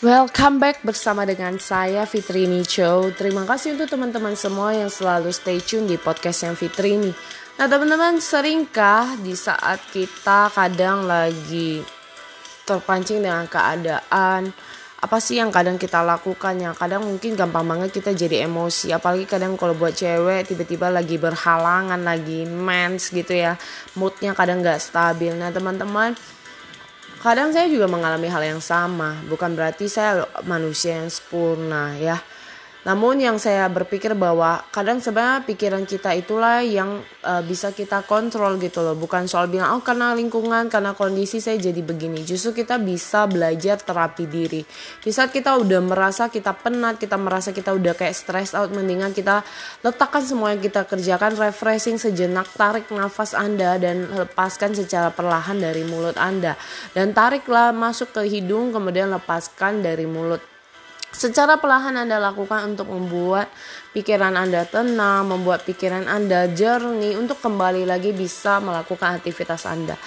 Welcome back bersama dengan saya Fitrini Chow. Terima kasih untuk teman-teman semua yang selalu stay tune di podcast yang Fitrini. Nah teman-teman seringkah di saat kita kadang lagi terpancing dengan keadaan apa sih yang kadang kita lakukan yang kadang mungkin gampang banget kita jadi emosi apalagi kadang kalau buat cewek tiba-tiba lagi berhalangan lagi mens gitu ya moodnya kadang nggak stabil nah teman-teman kadang saya juga mengalami hal yang sama. Bukan berarti saya manusia yang sempurna ya namun yang saya berpikir bahwa kadang sebenarnya pikiran kita itulah yang uh, bisa kita kontrol gitu loh. Bukan soal bilang oh karena lingkungan karena kondisi saya jadi begini. Justru kita bisa belajar terapi diri. Di saat kita udah merasa kita penat kita merasa kita udah kayak stress out mendingan kita letakkan semua yang kita kerjakan refreshing sejenak tarik nafas anda dan lepaskan secara perlahan dari mulut anda. Dan tariklah masuk ke hidung kemudian lepaskan dari mulut Secara perlahan Anda lakukan untuk membuat pikiran Anda tenang, membuat pikiran Anda jernih untuk kembali lagi bisa melakukan aktivitas Anda.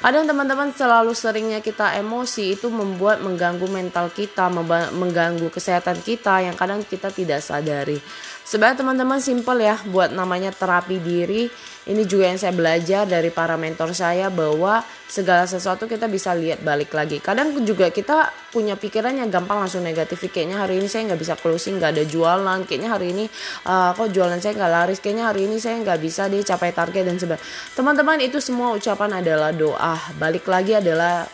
Kadang teman-teman selalu seringnya kita emosi itu membuat mengganggu mental kita, mengganggu kesehatan kita yang kadang kita tidak sadari. Sebenarnya teman-teman simple ya buat namanya terapi diri. Ini juga yang saya belajar dari para mentor saya bahwa segala sesuatu kita bisa lihat balik lagi. Kadang juga kita punya pikiran yang gampang langsung negatif. Kayaknya hari ini saya nggak bisa closing, nggak ada jualan. Kayaknya hari ini uh, kok jualan saya nggak laris. Kayaknya hari ini saya nggak bisa deh capai target dan sebagainya. Teman-teman itu semua ucapan adalah doa. Balik lagi adalah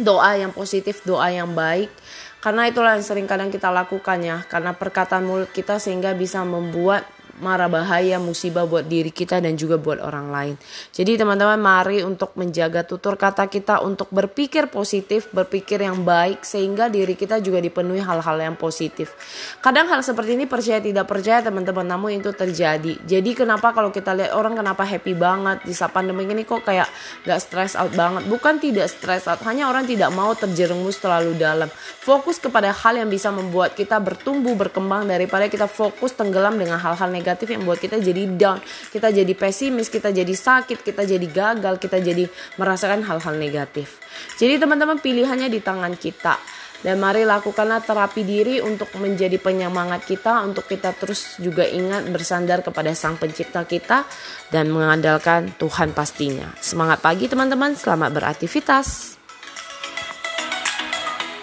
doa yang positif, doa yang baik. Karena itulah yang sering kadang kita lakukan ya, karena perkataan mulut kita sehingga bisa membuat mara bahaya musibah buat diri kita dan juga buat orang lain. Jadi teman-teman mari untuk menjaga tutur kata kita untuk berpikir positif, berpikir yang baik sehingga diri kita juga dipenuhi hal-hal yang positif. Kadang hal seperti ini percaya tidak percaya teman-teman namun itu terjadi. Jadi kenapa kalau kita lihat orang kenapa happy banget di saat pandemi ini kok kayak gak stress out banget. Bukan tidak stress out, hanya orang tidak mau terjerumus terlalu dalam. Fokus kepada hal yang bisa membuat kita bertumbuh, berkembang daripada kita fokus tenggelam dengan hal-hal negatif negatif yang buat kita jadi down, kita jadi pesimis, kita jadi sakit, kita jadi gagal, kita jadi merasakan hal-hal negatif. Jadi teman-teman pilihannya di tangan kita. Dan mari lakukanlah terapi diri untuk menjadi penyemangat kita, untuk kita terus juga ingat bersandar kepada Sang Pencipta kita dan mengandalkan Tuhan pastinya. Semangat pagi teman-teman, selamat beraktivitas.